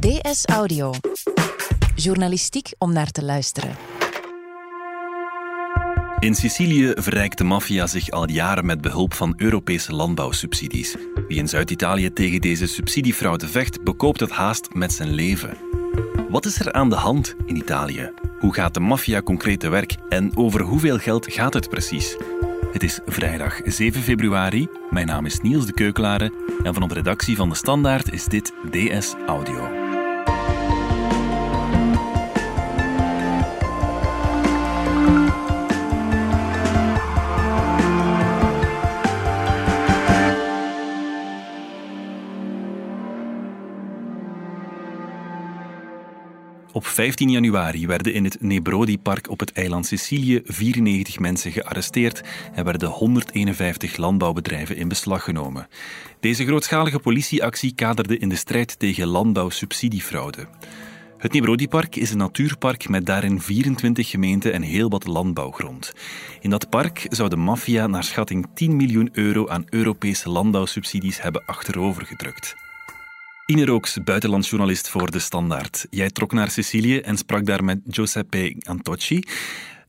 DS Audio. Journalistiek om naar te luisteren. In Sicilië verrijkt de maffia zich al jaren met behulp van Europese landbouwsubsidies. Wie in Zuid-Italië tegen deze subsidiefraude vecht, bekoopt het haast met zijn leven. Wat is er aan de hand in Italië? Hoe gaat de maffia concreet te werk en over hoeveel geld gaat het precies? Het is vrijdag 7 februari. Mijn naam is Niels de Keukelare en van de redactie van De Standaard is dit DS Audio. Op 15 januari werden in het Nebrodi-park op het eiland Sicilië 94 mensen gearresteerd en werden 151 landbouwbedrijven in beslag genomen. Deze grootschalige politieactie kaderde in de strijd tegen landbouwsubsidiefraude. Het Nebrodi-park is een natuurpark met daarin 24 gemeenten en heel wat landbouwgrond. In dat park zou de maffia naar schatting 10 miljoen euro aan Europese landbouwsubsidies hebben achterovergedrukt. Ine Rooks, buitenlandsjournalist voor De Standaard. Jij trok naar Sicilië en sprak daar met Giuseppe Antocci.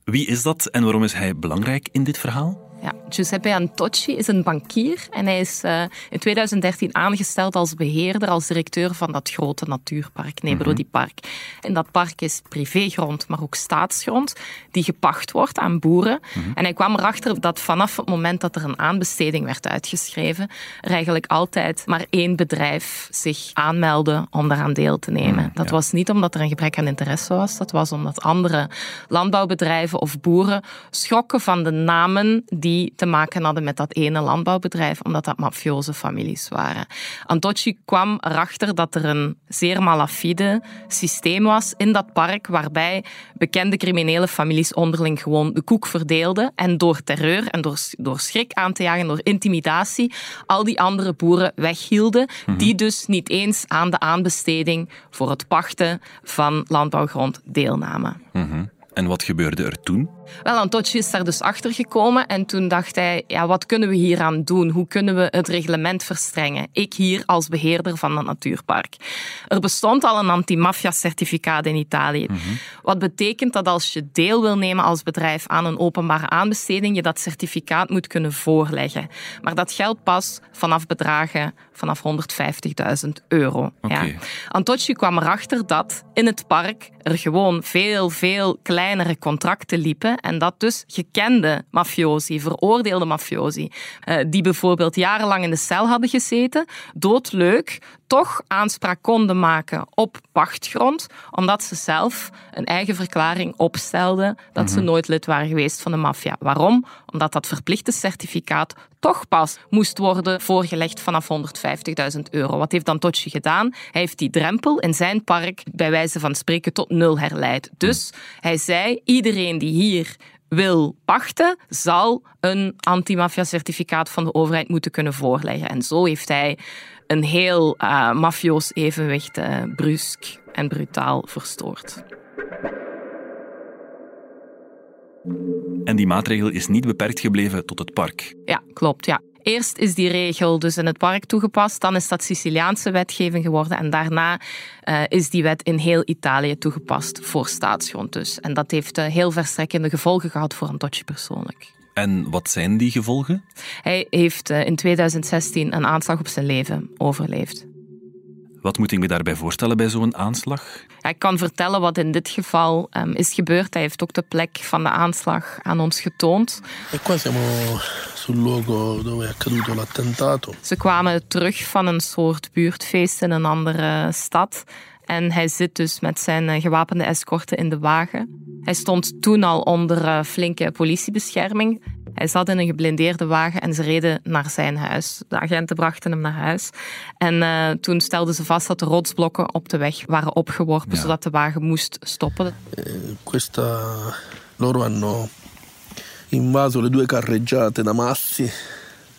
Wie is dat en waarom is hij belangrijk in dit verhaal? Ja, Giuseppe Antocci is een bankier en hij is uh, in 2013 aangesteld als beheerder, als directeur van dat grote natuurpark, Nebrodi Park. En dat park is privégrond, maar ook staatsgrond, die gepacht wordt aan boeren. En hij kwam erachter dat vanaf het moment dat er een aanbesteding werd uitgeschreven, er eigenlijk altijd maar één bedrijf zich aanmeldde om daaraan deel te nemen. dat was niet omdat er een gebrek aan interesse was, dat was omdat andere landbouwbedrijven of boeren schrokken van de namen die die te maken hadden met dat ene landbouwbedrijf, omdat dat mafioze families waren. Antocci kwam erachter dat er een zeer malafide systeem was in dat park, waarbij bekende criminele families onderling gewoon de koek verdeelden en door terreur en door, door schrik aan te jagen, door intimidatie, al die andere boeren weghielden, die dus niet eens aan de aanbesteding voor het pachten van landbouwgrond deelnamen. En wat gebeurde er toen? Wel, Antocci is daar dus achter gekomen en toen dacht hij, ja, wat kunnen we hier aan doen? Hoe kunnen we het reglement verstrengen? Ik hier als beheerder van het natuurpark. Er bestond al een anti-maffia-certificaat in Italië. Wat betekent dat als je deel wil nemen als bedrijf aan een openbare aanbesteding, je dat certificaat moet kunnen voorleggen. Maar dat geldt pas vanaf bedragen vanaf 150.000 euro. Ja. Antocci kwam erachter dat in het park er gewoon veel, veel kleinere contracten liepen en dat dus gekende mafiosi, veroordeelde mafiosi, die bijvoorbeeld jarenlang in de cel hadden gezeten, doodleuk, toch aanspraak konden maken op pachtgrond, omdat ze zelf een eigen verklaring opstelden dat ze nooit lid waren geweest van de maffia. Waarom? Omdat dat verplichte certificaat toch pas moest worden voorgelegd vanaf 150.000 euro. Wat heeft Antocci gedaan? Hij heeft die drempel in zijn park bij wijze van spreken tot nul herleid. Dus hij zei, iedereen die hier wil pachten, zal een antimafia-certificaat van de overheid moeten kunnen voorleggen. En zo heeft hij een heel uh, mafioos evenwicht uh, brusk en brutaal verstoord. En die maatregel is niet beperkt gebleven tot het park. Ja, klopt. Ja. Eerst is die regel dus in het park toegepast, dan is dat Siciliaanse wetgeving geworden en daarna uh, is die wet in heel Italië toegepast voor staatsgrond dus. En dat heeft uh, heel verstrekkende gevolgen gehad voor Antocci persoonlijk. En wat zijn die gevolgen? Hij heeft uh, in 2016 een aanslag op zijn leven overleefd. Wat moet ik me daarbij voorstellen bij zo'n aanslag? Ik kan vertellen wat in dit geval um, is gebeurd. Hij heeft ook de plek van de aanslag aan ons getoond. E qua siamo sul luogo dove è accaduto l'attentato. Ze kwamen terug van een soort buurtfeest in een andere stad. En hij zit dus met zijn gewapende escorten in de wagen. Hij stond toen al onder flinke politiebescherming. Hij zat in een geblindeerde wagen en ze reden naar zijn huis. De agenten brachten hem naar huis. En uh, toen stelden ze vast dat de rotsblokken op de weg waren opgeworpen, ja. zodat de wagen moest stoppen. Eh, questa... Loro hanno invaso le due carreggiate da Massi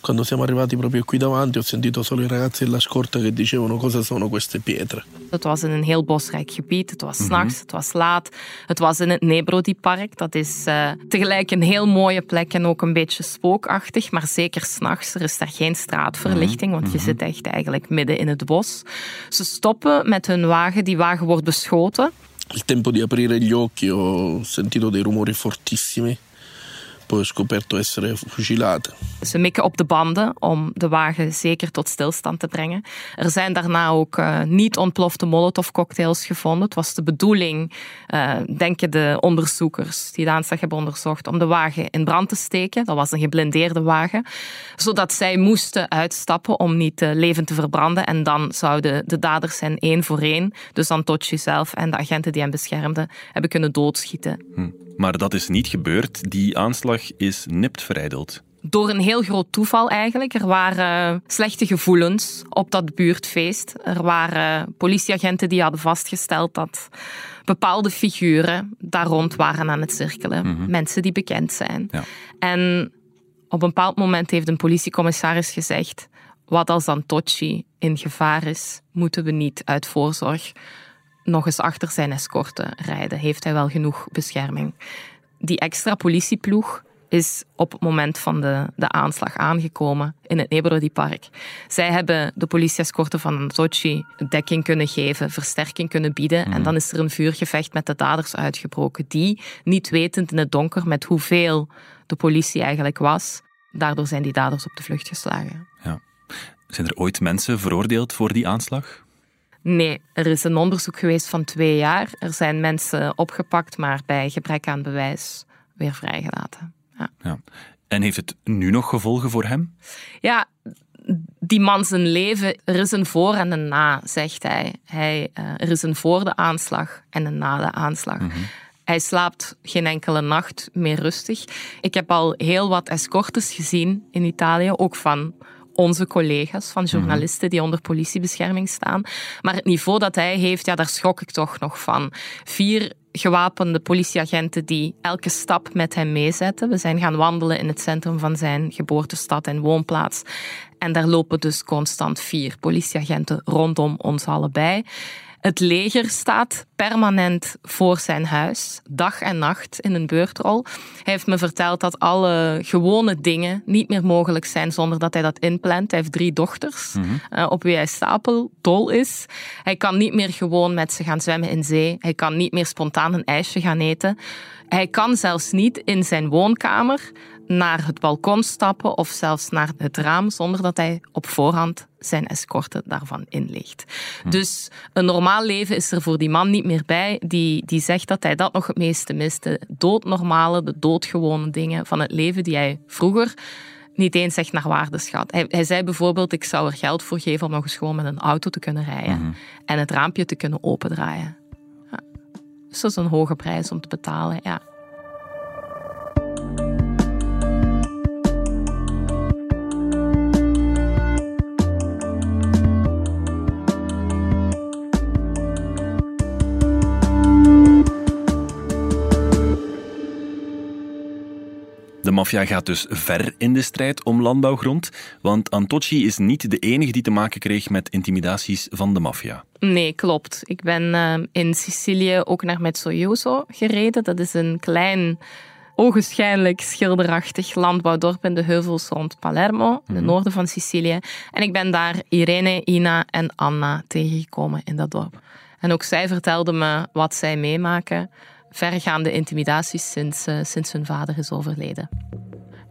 Quando siamo arrivati proprio qui davanti ho sentito solo i ragazzi della scorta che dicevano cosa sono queste pietre. Het was in een heel bosrijk gebied. Het was 's s'nachts, het was laat. Het was in het Nebrodi-park. Dat is uh, tegelijk een heel mooie plek en ook een beetje spookachtig. Maar zeker s'nachts. Er is daar geen straatverlichting, want je zit echt eigenlijk midden in het bos. Ze stoppen met hun wagen. Die wagen wordt beschoten. Il tempo di aprire gli occhi ho sentito dei rumori fortissimi. Poi scoperto essere fucilate. Ze mikken op de banden om de wagen zeker tot stilstand te brengen. Er zijn daarna ook uh, niet ontplofte molotovcocktails gevonden. Het was de bedoeling, uh, denken de onderzoekers die de aanslag hebben onderzocht, om de wagen in brand te steken. Dat was een geblindeerde wagen. Zodat zij moesten uitstappen om niet uh, levend te verbranden. En dan zouden de daders zijn één voor één, dus Antocci zelf en de agenten die hem beschermden, hebben kunnen doodschieten. Hm. Maar dat is niet gebeurd. Die aanslag is nipt verijdeld. Door een heel groot toeval eigenlijk. Er waren slechte gevoelens op dat buurtfeest. Er waren politieagenten die hadden vastgesteld dat bepaalde figuren daar rond waren aan het cirkelen. Mm -hmm. Mensen die bekend zijn. Ja. En op een bepaald moment heeft een politiecommissaris gezegd: wat als Antocci in gevaar is, moeten we niet uit voorzorg nog eens achter zijn escorte rijden. Heeft hij wel genoeg bescherming? Die extra politieploeg is op het moment van de, de aanslag aangekomen in het Nebrodi-park. Zij hebben de politieescorte van Sochi dekking kunnen geven, versterking kunnen bieden. En dan is er een vuurgevecht met de daders uitgebroken, die, niet wetend in het donker met hoeveel de politie eigenlijk was, daardoor zijn die daders op de vlucht geslagen. Ja. Zijn er ooit mensen veroordeeld voor die aanslag? Nee, er is een onderzoek geweest van twee jaar. Er zijn mensen opgepakt, maar bij gebrek aan bewijs weer vrijgelaten. Ja. ja. En heeft het nu nog gevolgen voor hem? Ja, die man zijn leven, er is een voor en een na, zegt hij. hij uh, er is een voor de aanslag en een na de aanslag. Mm -hmm. Hij slaapt geen enkele nacht meer rustig. Ik heb al heel wat escortes gezien in Italië, ook van onze collega's, van journalisten die onder politiebescherming staan. Maar het niveau dat hij heeft, ja, daar schrok ik toch nog van. Vier gewapende politieagenten die elke stap met hem meezetten. We zijn gaan wandelen in het centrum van zijn geboortestad en woonplaats. En daar lopen dus constant vier politieagenten rondom ons allebei. Het leger staat permanent voor zijn huis, dag en nacht in een beurtrol. Hij heeft me verteld dat alle gewone dingen niet meer mogelijk zijn zonder dat hij dat inplant. Hij heeft drie dochters, mm -hmm. uh, op wie hij stapeldol is. Hij kan niet meer gewoon met ze gaan zwemmen in zee. Hij kan niet meer spontaan een ijsje gaan eten. Hij kan zelfs niet in zijn woonkamer naar het balkon stappen of zelfs naar het raam zonder dat hij op voorhand zijn escorte daarvan inlegt. Hm. Dus een normaal leven is er voor die man niet meer bij die, die zegt dat hij dat nog het meeste mist. De doodnormale, de doodgewone dingen van het leven die hij vroeger niet eens echt naar waarde schat. Hij, hij, zei bijvoorbeeld, ik zou er geld voor geven om nog eens gewoon met een auto te kunnen rijden mm -hmm. en het raampje te kunnen opendraaien. Ja. Dus dat is een hoge prijs om te betalen, ja. De maffia gaat dus ver in de strijd om landbouwgrond, want Antocci is niet de enige die te maken kreeg met intimidaties van de maffia. Nee, klopt. Ik ben uh, in Sicilië ook naar Mezzoioso gereden. Dat is een klein, ogenschijnlijk schilderachtig landbouwdorp in de heuvels rond Palermo, in het noorden van Sicilië. En ik ben daar Irene, Ina en Anna tegengekomen in dat dorp. En ook zij vertelden me wat zij meemaken vergaande intimidaties sinds, uh, sinds hun vader is overleden.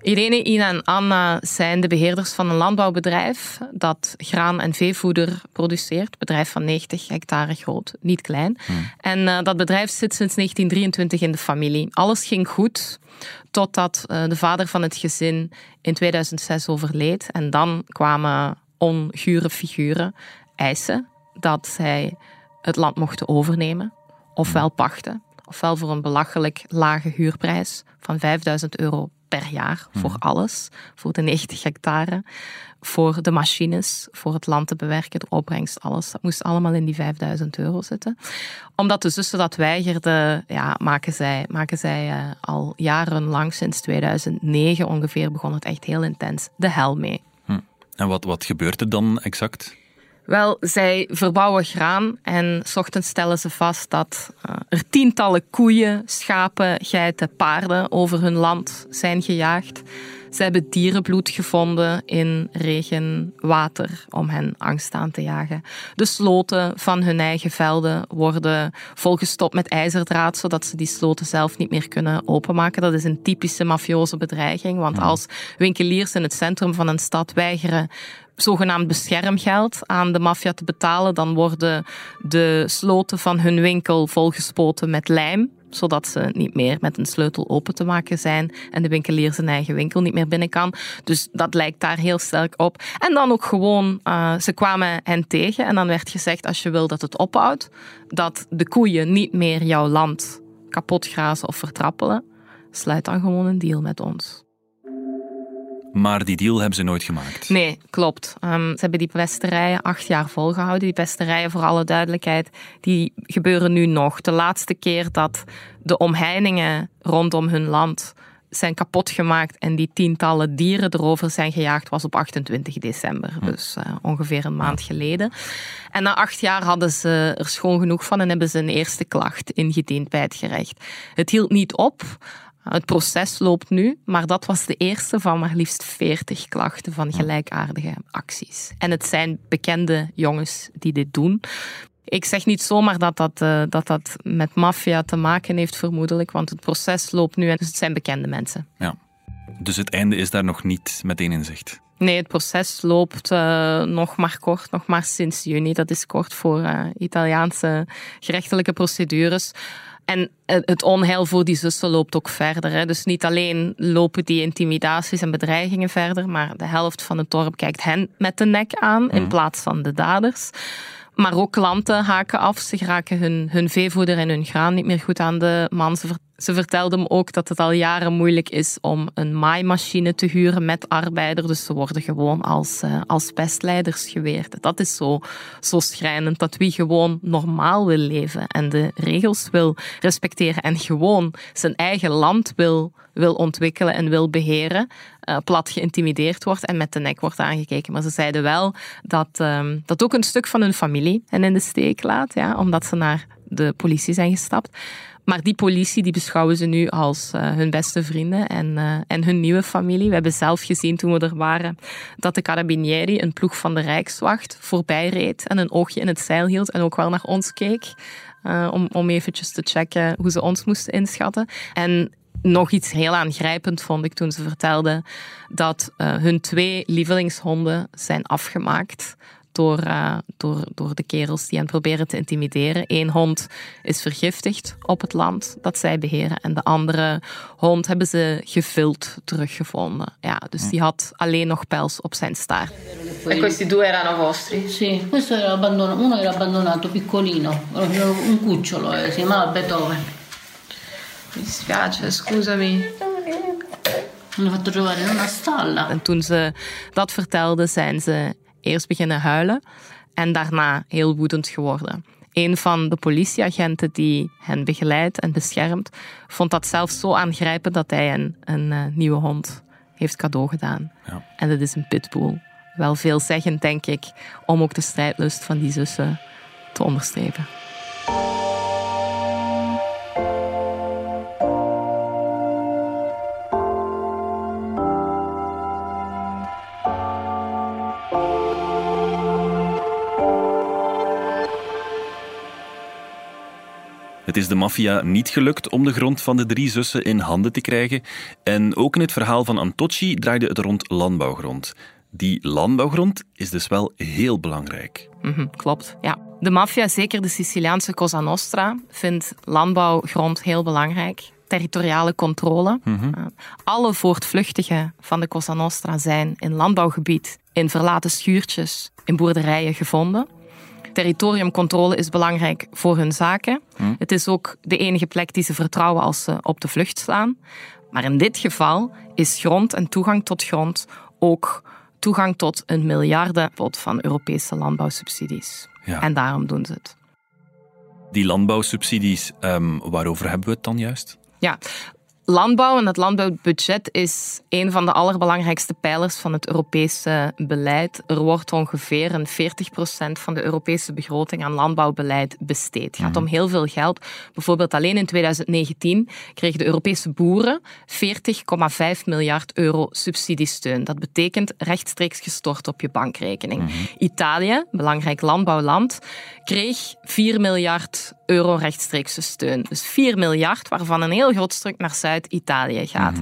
Irene, Ina en Anna zijn de beheerders van een landbouwbedrijf dat graan en veevoeder produceert. Bedrijf van 90 hectare groot, niet klein. Hmm. En uh, dat bedrijf zit sinds 1923 in de familie. Alles ging goed totdat uh, de vader van het gezin in 2006 overleed. En dan kwamen ongure figuren eisen dat zij het land mochten overnemen, ofwel pachten ofwel voor een belachelijk lage huurprijs van 5000 euro per jaar voor alles, voor de 90 hectare. voor de machines, voor het land te bewerken, de opbrengst, alles. Dat moest allemaal in die 5000 euro zitten. Omdat de zussen dat weigerden, ja, maken zij, maken zij uh, al jarenlang, sinds 2009 ongeveer, begon het echt heel intens, de hel mee. Hm. En wat, wat gebeurt er dan exact? Wel, zij verbouwen graan en s ochtends stellen ze vast dat uh, er tientallen koeien, schapen, geiten, paarden over hun land zijn gejaagd. Ze hebben dierenbloed gevonden in regenwater om hen angst aan te jagen. De sloten van hun eigen velden worden volgestopt met ijzerdraad, zodat ze die sloten zelf niet meer kunnen openmaken. Dat is een typische mafioze bedreiging, want als winkeliers in het centrum van een stad weigeren zogenaamd beschermgeld aan de maffia te betalen, dan worden de sloten van hun winkel volgespoten met lijm zodat ze niet meer met een sleutel open te maken zijn en de winkelier zijn eigen winkel niet meer binnen kan. Dus dat lijkt daar heel sterk op. En dan ook gewoon, uh, ze kwamen hen tegen en dan werd gezegd, als je wil dat het ophoudt, dat de koeien niet meer jouw land kapot grazen of vertrappelen, sluit dan gewoon een deal met ons. Maar die deal hebben ze nooit gemaakt. Nee, klopt. Um, ze hebben die pesterijen acht jaar volgehouden. Die pesterijen, voor alle duidelijkheid, die gebeuren nu nog. De laatste keer dat de omheiningen rondom hun land zijn kapot gemaakt en die tientallen dieren erover zijn gejaagd, was op 28 december. Hm. Dus uh, ongeveer een maand geleden. En na acht jaar hadden ze er schoon genoeg van en hebben ze een eerste klacht ingediend bij het gerecht. Het hield niet op. Het proces loopt nu, maar dat was de eerste van maar liefst 40 klachten van gelijkaardige acties. En het zijn bekende jongens die dit doen. Ik zeg niet zomaar dat dat, uh, dat, dat met maffia te maken heeft, vermoedelijk, want het proces loopt nu en dus het zijn bekende mensen. Ja. Dus het einde is daar nog niet meteen in zicht? Nee, het proces loopt uh, nog maar kort, nog maar sinds juni. Dat is kort voor uh, Italiaanse gerechtelijke procedures. En het onheil voor die zussen loopt ook verder. Hè. Dus niet alleen lopen die intimidaties en bedreigingen verder, maar de helft van het dorp kijkt hen met de nek aan in mhm. plaats van de daders. Maar ook klanten haken af. Ze raken hun, hun veevoeder en hun graan niet meer goed aan de man. Ze, ze vertelden me ook dat het al jaren moeilijk is om een maaimachine te huren met arbeider. Dus ze worden gewoon als, uh, als pestleiders geweerd. Dat is zo, zo schrijnend. Dat wie gewoon normaal wil leven en de regels wil respecteren en gewoon zijn eigen land wil, wil ontwikkelen en wil beheren, uh, plat geïntimideerd wordt en met de nek wordt aangekeken. Maar ze zeiden wel dat uh, dat ook een stuk van hun familie hen in de steek laat, ja, omdat ze naar de politie zijn gestapt. Maar die politie die beschouwen ze nu als uh, hun beste vrienden en, uh, en hun nieuwe familie. We hebben zelf gezien toen we er waren dat de Carabinieri, een ploeg van de Rijkswacht, voorbij reed en een oogje in het zeil hield en ook wel naar ons keek. Uh, om, om eventjes te checken hoe ze ons moesten inschatten. En nog iets heel aangrijpend vond ik toen ze vertelden dat hun twee lievelingshonden zijn afgemaakt door, uh, door, door de kerels die hen proberen te intimideren. Eén hond is vergiftigd op het land dat zij beheren en de andere hond hebben ze gevuld teruggevonden. Ja, dus die had alleen nog pels op zijn staart. En questi due erano vostri? Sì, questo era abbandonato, uno era abbandonato piccolino, un cucciolo, eh, si chiamava Beethoven. Mi dispiace, scusami. Me fatto trovare in una stalla. En toen ze dat vertelde, zijn ze eerst beginnen huilen en daarna heel woedend geworden. Een van de politieagenten die hen begeleidt en beschermt, vond dat zelf zo aangrijpend dat hij een, een uh, nieuwe hond heeft cadeau gedaan. Ja. En dat is een pitbull. Wel veelzeggend, denk ik, om ook de strijdlust van die zussen te onderstrepen. Het is de maffia niet gelukt om de grond van de drie zussen in handen te krijgen. En ook in het verhaal van Antocci draaide het rond landbouwgrond. Die landbouwgrond is dus wel heel belangrijk. Mm klopt, ja. De maffia, zeker de Siciliaanse Cosa Nostra, vindt landbouwgrond heel belangrijk. Territoriale controle. Mhm. Alle voortvluchtigen van de Cosa Nostra zijn in landbouwgebied, in verlaten schuurtjes, in boerderijen gevonden. Territoriumcontrole is belangrijk voor hun zaken. Hm. Het is ook de enige plek die ze vertrouwen als ze op de vlucht slaan. Maar in dit geval is grond en toegang tot grond ook toegang tot een miljardenpot van Europese landbouwsubsidies. Ja. En daarom doen ze het. Die landbouwsubsidies, ehm, waarover hebben we het dan juist? Ja, Landbouw en het landbouwbudget is een van de allerbelangrijkste pijlers van het Europese beleid. Er wordt ongeveer een 40% van de Europese begroting aan landbouwbeleid besteed. Het gaat om heel veel geld. Bijvoorbeeld alleen in 2019 kregen de Europese boeren 40,5 miljard euro subsidiesteun. Dat betekent rechtstreeks gestort op je bankrekening. Italië, belangrijk landbouwland, kreeg 4 miljard euro rechtstreekse steun. Dus 4 miljard, waarvan een heel groot stuk naar Zuid-Italië gaat.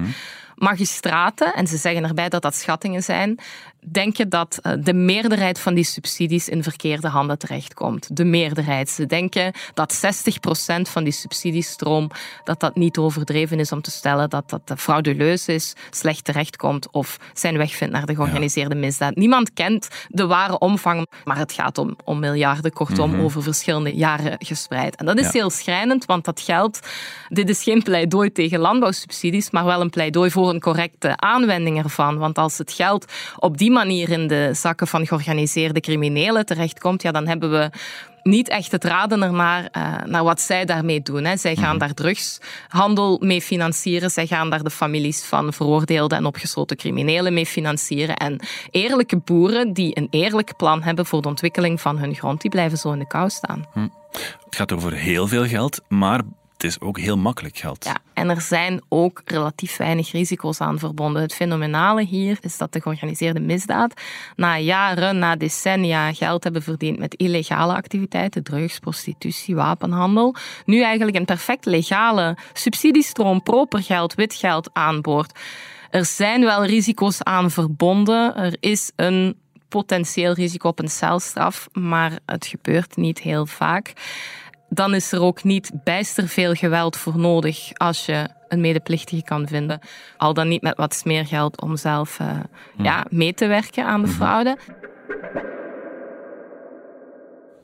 Magistraten, en ze zeggen erbij dat dat schattingen zijn, denken dat eh, de meerderheid van die subsidies in verkeerde handen terechtkomt. De meerderheid. Ze denken dat 60% van die subsidiestroom dat dat niet overdreven is om te stellen dat dat frauduleus is, slecht terechtkomt of zijn weg vindt naar de georganiseerde misdaad. Niemand kent de ware omvang, maar het gaat om, om miljarden, kortom, over verschillende jaren gespreid. En dat is Ja. heel schrijnend, want dat geld, dit is geen pleidooi tegen landbouwsubsidies, maar wel een pleidooi voor een correcte aanwending ervan. Want als het geld op die manier in de zakken van georganiseerde criminelen terechtkomt, ja, dan hebben we niet echt het raden ernaar eh, naar wat zij daarmee doen. Hè. Zij gaan daar drugshandel mee financieren. Zij gaan daar de families van veroordeelde en opgesloten criminelen mee financieren. En eerlijke boeren die een eerlijk plan hebben voor de ontwikkeling van hun grond, die blijven zo in de kou staan. Het gaat over heel veel geld, maar het is ook heel makkelijk geld. Ja, en er zijn ook relatief weinig risico's aan verbonden. Het fenomenale hier is dat de georganiseerde misdaad na jaren, na decennia geld hebben verdiend met illegale activiteiten, drugs, prostitutie, wapenhandel, nu eigenlijk een perfect legale subsidiestroom, proper geld, wit geld aanboord. Er zijn wel risico's aan verbonden. Er is een potentieel risico op een celstraf, maar het gebeurt niet heel vaak dan is er ook niet bijster veel geweld voor nodig als je een medeplichtige kan vinden. Al dan niet met wat smeergeld om zelf eh, ja, mee te werken aan de fraude.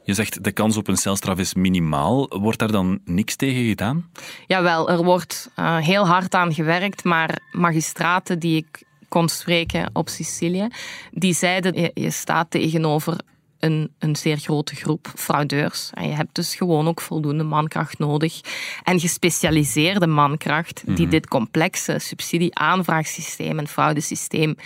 Je zegt de kans op een celstraf is minimaal. Wordt daar dan niks tegen gedaan? Jawel, er wordt eh, heel hard aan gewerkt, maar magistraten die ik kon spreken op Sicilië, die zeiden je, je staat tegenover een, een zeer grote groep fraudeurs. En je hebt dus gewoon ook voldoende mankracht nodig. En gespecialiseerde mankracht die dit complexe subsidie-aanvraagsysteem en fraudesysteem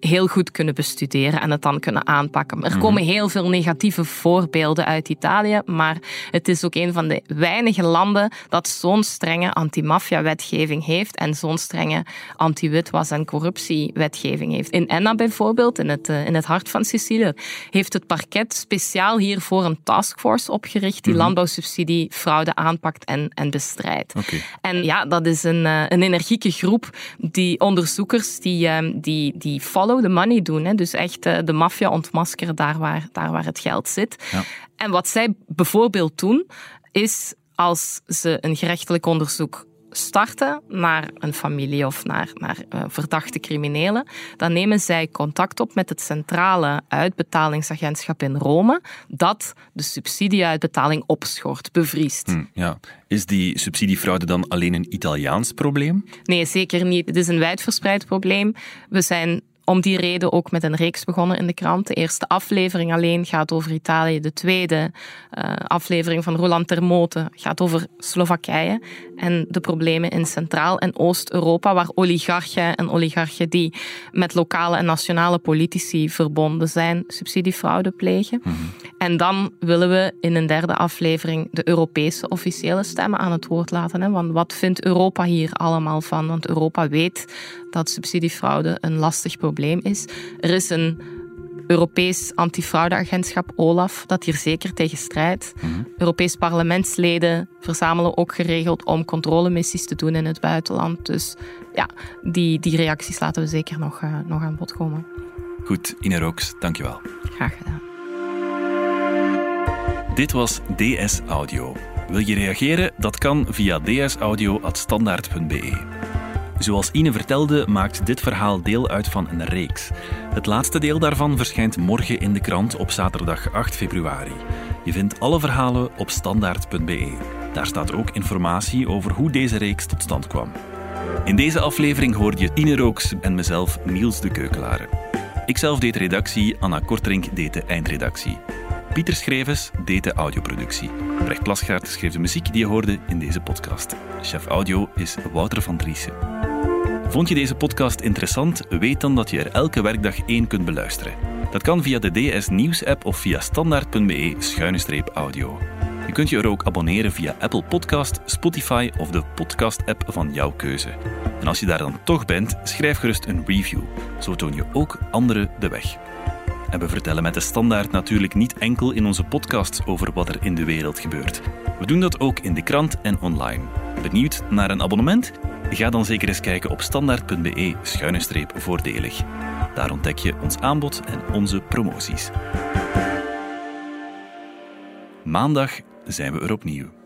heel goed kunnen bestuderen en het dan kunnen aanpakken. Er komen heel veel negatieve voorbeelden uit Italië, maar het is ook een van de weinige landen dat zo'n strenge anti-maffia-wetgeving heeft en zo'n strenge anti-witwas- en corruptiewetgeving heeft. In Enna bijvoorbeeld, in het, eh, in het hart van Sicilië, heeft het parket speciaal hiervoor een taskforce opgericht die landbouwsubsidie fraude aanpakt en, en bestrijdt. En ja, dat is een, eh, een energieke groep die onderzoekers die, eh, die, die follow the money doen. Hè. Dus echt eh, de maffia ontmaskeren daar waar, daar waar het geld zit. Ja. En wat zij bijvoorbeeld doen, is als ze een gerechtelijk onderzoek starten naar een familie of naar, naar eh, verdachte criminelen, dan nemen zij contact op met het centrale uitbetalingsagentschap in Rome dat de subsidieuitbetaling opschort, bevriest. Hm, ja. Is die subsidiefraude dan alleen een Italiaans probleem? Nee, zeker niet. Het is een wijdverspreid probleem. We zijn om die reden ook met een reeks begonnen in de krant. De eerste aflevering alleen gaat over Italië. De tweede uh, aflevering van Roland Termote gaat over Slowakije en de problemen in Centraal- en Oost-Europa, waar oligarchen en oligarchen die met lokale en nationale politici verbonden zijn, subsidiefraude plegen. Mm -hmm. En dan willen we in een derde aflevering de Europese officiële stemmen aan het woord laten. Hè? Want wat vindt Europa hier allemaal van? Want Europa weet dat subsidiefraude een lastig probleem is. Er is een Europees antifraudeagentschap OLAF dat hier zeker tegen strijdt. Mm -hmm. Europees parlementsleden verzamelen ook geregeld om controlemissies te doen in het buitenland. Dus ja, die, die reacties laten we zeker nog, uh, nog aan bod komen. Goed, Ine Rooks, dankjewel. Graag gedaan. Dit was DS Audio. Wil je reageren? Dat kan via dsaudio.standaard.be. Zoals Ine vertelde, maakt dit verhaal deel uit van een reeks. Het laatste deel daarvan verschijnt morgen in de krant op zaterdag 8 februari. Je vindt alle verhalen op standaard.be. Daar staat ook informatie over hoe deze reeks tot stand kwam. In deze aflevering hoorde je Ine Rooks en mezelf Niels de Keukelare. Ikzelf deed de redactie, Anna Kortrink deed de eindredactie. Pieter Schrevens deed de audioproductie. Brecht Plasgaard schreef de muziek die je hoorde in deze podcast. Chef audio is Wouter van Driessen. Vond je deze podcast interessant? Weet dan dat je er elke werkdag één kunt beluisteren. Dat kan via de DS Nieuws app of via standaard.be-audio. Je kunt je er ook abonneren via Apple Podcast, Spotify of de podcast-app van jouw keuze. En als je daar dan toch bent, schrijf gerust een review. Zo toon je ook anderen de weg. En we vertellen met de standaard natuurlijk niet enkel in onze podcasts over wat er in de wereld gebeurt. We doen dat ook in de krant en online. Benieuwd naar een abonnement? Ga dan zeker eens kijken op standaard.be-voordelig. Daar ontdek je ons aanbod en onze promoties. Maandag zijn we er opnieuw.